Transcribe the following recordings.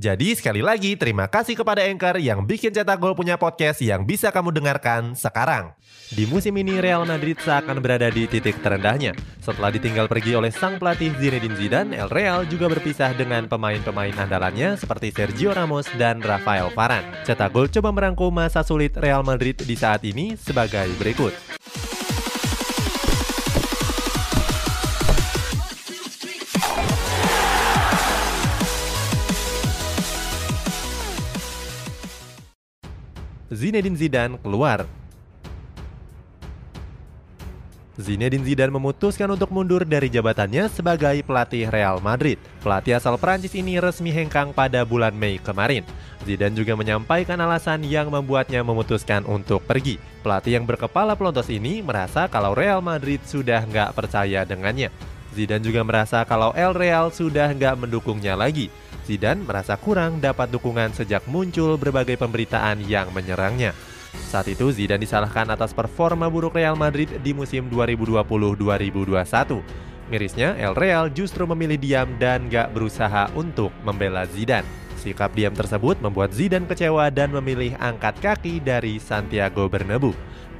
Jadi sekali lagi terima kasih kepada Anchor yang bikin Cetak Gol punya podcast yang bisa kamu dengarkan sekarang. Di musim ini Real Madrid seakan berada di titik terendahnya. Setelah ditinggal pergi oleh sang pelatih Zinedine Zidane, El Real juga berpisah dengan pemain-pemain andalannya seperti Sergio Ramos dan Rafael Varane. Cetak Gol coba merangkum masa sulit Real Madrid di saat ini sebagai berikut. Zinedine Zidane keluar. Zinedine Zidane memutuskan untuk mundur dari jabatannya sebagai pelatih Real Madrid. Pelatih asal Prancis ini resmi hengkang pada bulan Mei kemarin. Zidane juga menyampaikan alasan yang membuatnya memutuskan untuk pergi. Pelatih yang berkepala pelontos ini merasa kalau Real Madrid sudah nggak percaya dengannya. Zidane juga merasa kalau El Real sudah nggak mendukungnya lagi. Zidane merasa kurang dapat dukungan sejak muncul berbagai pemberitaan yang menyerangnya. Saat itu Zidane disalahkan atas performa buruk Real Madrid di musim 2020-2021. Mirisnya, El Real justru memilih diam dan gak berusaha untuk membela Zidane. Sikap diam tersebut membuat Zidane kecewa dan memilih angkat kaki dari Santiago Bernabeu.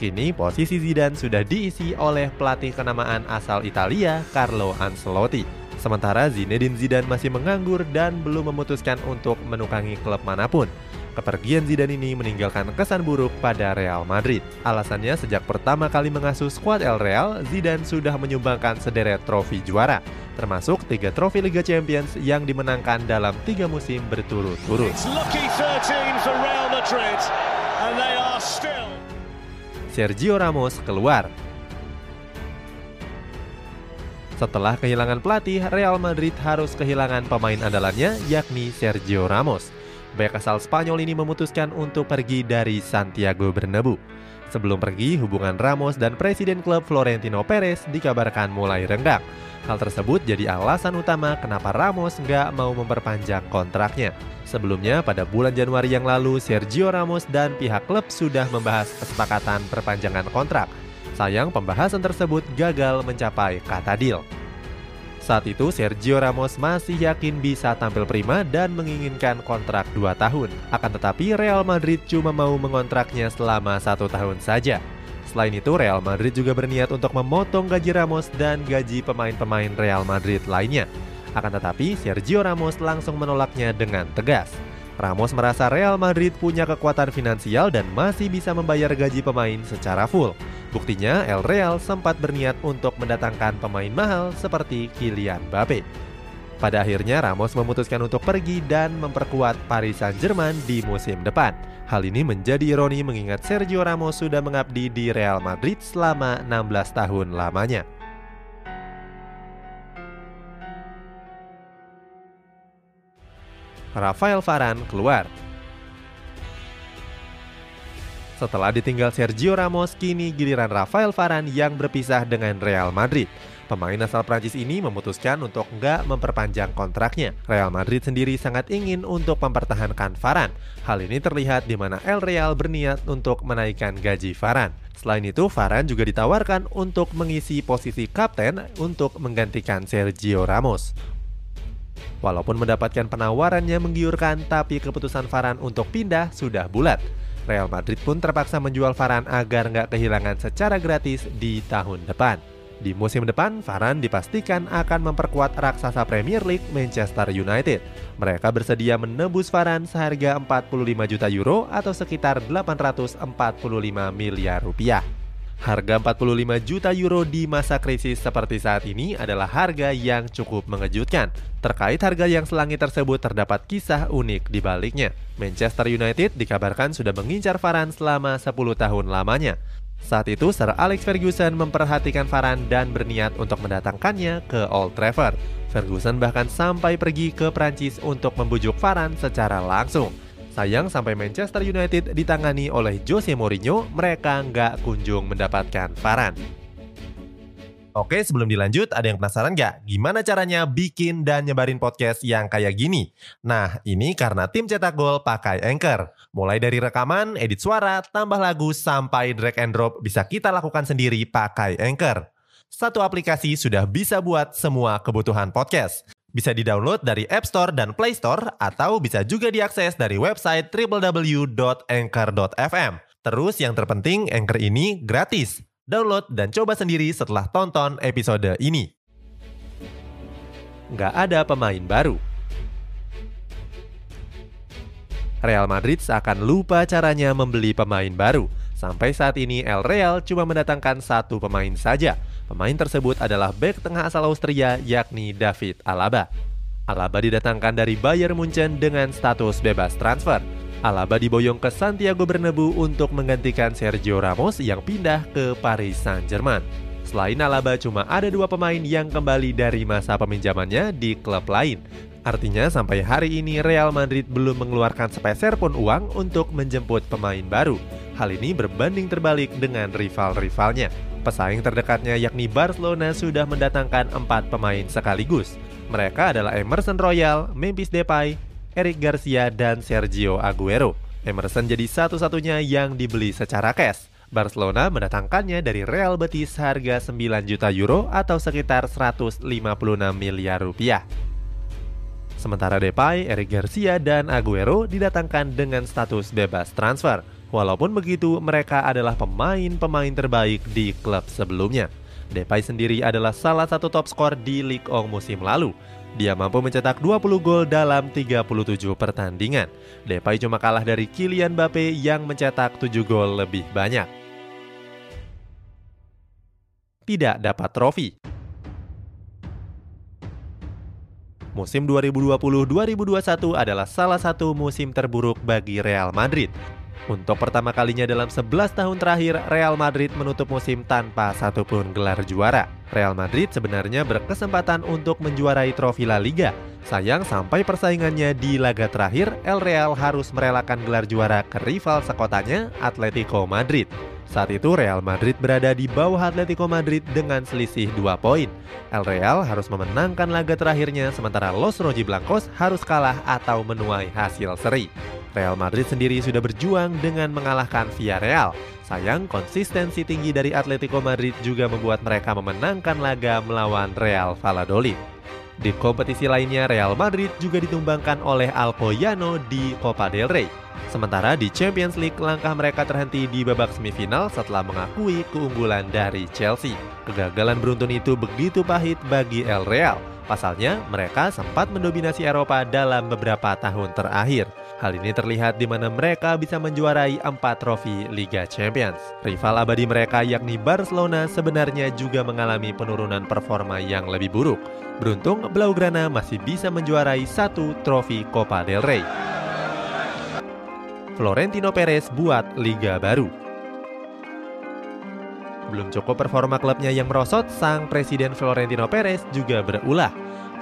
Kini posisi Zidane sudah diisi oleh pelatih kenamaan asal Italia, Carlo Ancelotti. Sementara Zinedine Zidane masih menganggur dan belum memutuskan untuk menukangi klub mana pun. Kepergian Zidane ini meninggalkan kesan buruk pada Real Madrid. Alasannya sejak pertama kali mengasuh skuad El Real, Zidane sudah menyumbangkan sederet trofi juara, termasuk tiga trofi Liga Champions yang dimenangkan dalam tiga musim berturut-turut. Sergio Ramos keluar setelah kehilangan pelatih, Real Madrid harus kehilangan pemain andalannya yakni Sergio Ramos. Back asal Spanyol ini memutuskan untuk pergi dari Santiago Bernabeu. Sebelum pergi, hubungan Ramos dan presiden klub Florentino Perez dikabarkan mulai renggang. Hal tersebut jadi alasan utama kenapa Ramos nggak mau memperpanjang kontraknya. Sebelumnya, pada bulan Januari yang lalu, Sergio Ramos dan pihak klub sudah membahas kesepakatan perpanjangan kontrak – Sayang pembahasan tersebut gagal mencapai kata deal. Saat itu Sergio Ramos masih yakin bisa tampil prima dan menginginkan kontrak 2 tahun. Akan tetapi Real Madrid cuma mau mengontraknya selama satu tahun saja. Selain itu Real Madrid juga berniat untuk memotong gaji Ramos dan gaji pemain-pemain Real Madrid lainnya. Akan tetapi Sergio Ramos langsung menolaknya dengan tegas. Ramos merasa Real Madrid punya kekuatan finansial dan masih bisa membayar gaji pemain secara full. Buktinya, El Real sempat berniat untuk mendatangkan pemain mahal seperti Kylian Mbappe. Pada akhirnya, Ramos memutuskan untuk pergi dan memperkuat Paris Saint-Germain di musim depan. Hal ini menjadi ironi mengingat Sergio Ramos sudah mengabdi di Real Madrid selama 16 tahun lamanya. Rafael Varane keluar Setelah ditinggal Sergio Ramos, kini giliran Rafael Varane yang berpisah dengan Real Madrid. Pemain asal Prancis ini memutuskan untuk nggak memperpanjang kontraknya. Real Madrid sendiri sangat ingin untuk mempertahankan Varane. Hal ini terlihat di mana El Real berniat untuk menaikkan gaji Varane. Selain itu, Varane juga ditawarkan untuk mengisi posisi kapten untuk menggantikan Sergio Ramos. Walaupun mendapatkan penawaran yang menggiurkan, tapi keputusan Varane untuk pindah sudah bulat. Real Madrid pun terpaksa menjual Varane agar nggak kehilangan secara gratis di tahun depan. Di musim depan, Varane dipastikan akan memperkuat raksasa Premier League Manchester United. Mereka bersedia menebus Varane seharga 45 juta euro atau sekitar 845 miliar rupiah. Harga 45 juta euro di masa krisis seperti saat ini adalah harga yang cukup mengejutkan. Terkait harga yang selangit tersebut terdapat kisah unik di baliknya. Manchester United dikabarkan sudah mengincar Varane selama 10 tahun lamanya. Saat itu Sir Alex Ferguson memperhatikan Varane dan berniat untuk mendatangkannya ke Old Trafford. Ferguson bahkan sampai pergi ke Prancis untuk membujuk Varane secara langsung. Sayang sampai Manchester United ditangani oleh Jose Mourinho, mereka nggak kunjung mendapatkan Varan. Oke, sebelum dilanjut, ada yang penasaran nggak? Gimana caranya bikin dan nyebarin podcast yang kayak gini? Nah, ini karena tim cetak gol pakai Anchor. Mulai dari rekaman, edit suara, tambah lagu, sampai drag and drop bisa kita lakukan sendiri pakai Anchor. Satu aplikasi sudah bisa buat semua kebutuhan podcast. Bisa di-download dari App Store dan Play Store, atau bisa juga diakses dari website www.anchor.fm. Terus yang terpenting, Anchor ini gratis. Download dan coba sendiri setelah tonton episode ini. Nggak ada pemain baru. Real Madrid seakan lupa caranya membeli pemain baru. Sampai saat ini El Real cuma mendatangkan satu pemain saja. Pemain tersebut adalah bek tengah asal Austria yakni David Alaba. Alaba didatangkan dari Bayern Munchen dengan status bebas transfer. Alaba diboyong ke Santiago Bernabeu untuk menggantikan Sergio Ramos yang pindah ke Paris Saint-Germain. Selain Alaba, cuma ada dua pemain yang kembali dari masa peminjamannya di klub lain. Artinya sampai hari ini Real Madrid belum mengeluarkan sepeser pun uang untuk menjemput pemain baru. Hal ini berbanding terbalik dengan rival-rivalnya. Pesaing terdekatnya yakni Barcelona sudah mendatangkan empat pemain sekaligus. Mereka adalah Emerson Royal, Memphis Depay, Eric Garcia, dan Sergio Aguero. Emerson jadi satu-satunya yang dibeli secara cash. Barcelona mendatangkannya dari Real Betis harga 9 juta euro atau sekitar 156 miliar rupiah. Sementara Depay, Eric Garcia, dan Aguero didatangkan dengan status bebas transfer. Walaupun begitu, mereka adalah pemain-pemain terbaik di klub sebelumnya. Depay sendiri adalah salah satu top skor di Ligue 1 musim lalu. Dia mampu mencetak 20 gol dalam 37 pertandingan. Depay cuma kalah dari Kylian Mbappe yang mencetak 7 gol lebih banyak. Tidak dapat trofi. Musim 2020-2021 adalah salah satu musim terburuk bagi Real Madrid. Untuk pertama kalinya dalam 11 tahun terakhir, Real Madrid menutup musim tanpa satupun gelar juara. Real Madrid sebenarnya berkesempatan untuk menjuarai trofi La Liga. Sayang sampai persaingannya di laga terakhir, El Real harus merelakan gelar juara ke rival sekotanya, Atletico Madrid. Saat itu Real Madrid berada di bawah Atletico Madrid dengan selisih 2 poin. El Real harus memenangkan laga terakhirnya sementara Los Rojiblancos harus kalah atau menuai hasil seri. Real Madrid sendiri sudah berjuang dengan mengalahkan Villarreal. Sayang, konsistensi tinggi dari Atletico Madrid juga membuat mereka memenangkan laga melawan Real Valladolid. Di kompetisi lainnya, Real Madrid juga ditumbangkan oleh Alcoyano di Copa del Rey. Sementara di Champions League, langkah mereka terhenti di babak semifinal setelah mengakui keunggulan dari Chelsea. Kegagalan beruntun itu begitu pahit bagi El Real. Pasalnya, mereka sempat mendominasi Eropa dalam beberapa tahun terakhir. Hal ini terlihat di mana mereka bisa menjuarai empat trofi Liga Champions. Rival abadi mereka yakni Barcelona sebenarnya juga mengalami penurunan performa yang lebih buruk. Beruntung, Blaugrana masih bisa menjuarai satu trofi Copa del Rey. Florentino Perez buat liga baru. Belum cukup performa klubnya yang merosot, sang presiden Florentino Perez juga berulah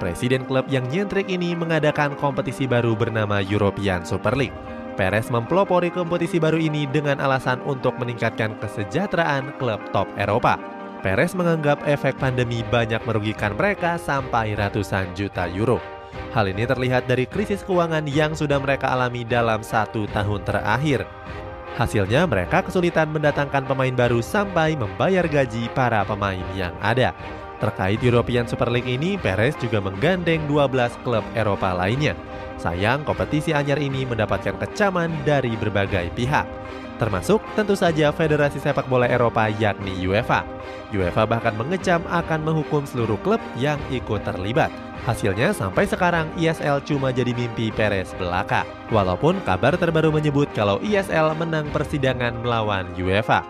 Presiden klub yang nyentrik ini mengadakan kompetisi baru bernama European Super League. Perez mempelopori kompetisi baru ini dengan alasan untuk meningkatkan kesejahteraan klub top Eropa. Perez menganggap efek pandemi banyak merugikan mereka sampai ratusan juta euro. Hal ini terlihat dari krisis keuangan yang sudah mereka alami dalam satu tahun terakhir. Hasilnya mereka kesulitan mendatangkan pemain baru sampai membayar gaji para pemain yang ada. Terkait European Super League ini, Perez juga menggandeng 12 klub Eropa lainnya. Sayang, kompetisi anyar ini mendapatkan kecaman dari berbagai pihak. Termasuk tentu saja Federasi Sepak Bola Eropa yakni UEFA. UEFA bahkan mengecam akan menghukum seluruh klub yang ikut terlibat. Hasilnya sampai sekarang ISL cuma jadi mimpi Perez belaka. Walaupun kabar terbaru menyebut kalau ISL menang persidangan melawan UEFA.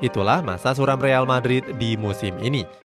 Itulah masa suram Real Madrid di musim ini.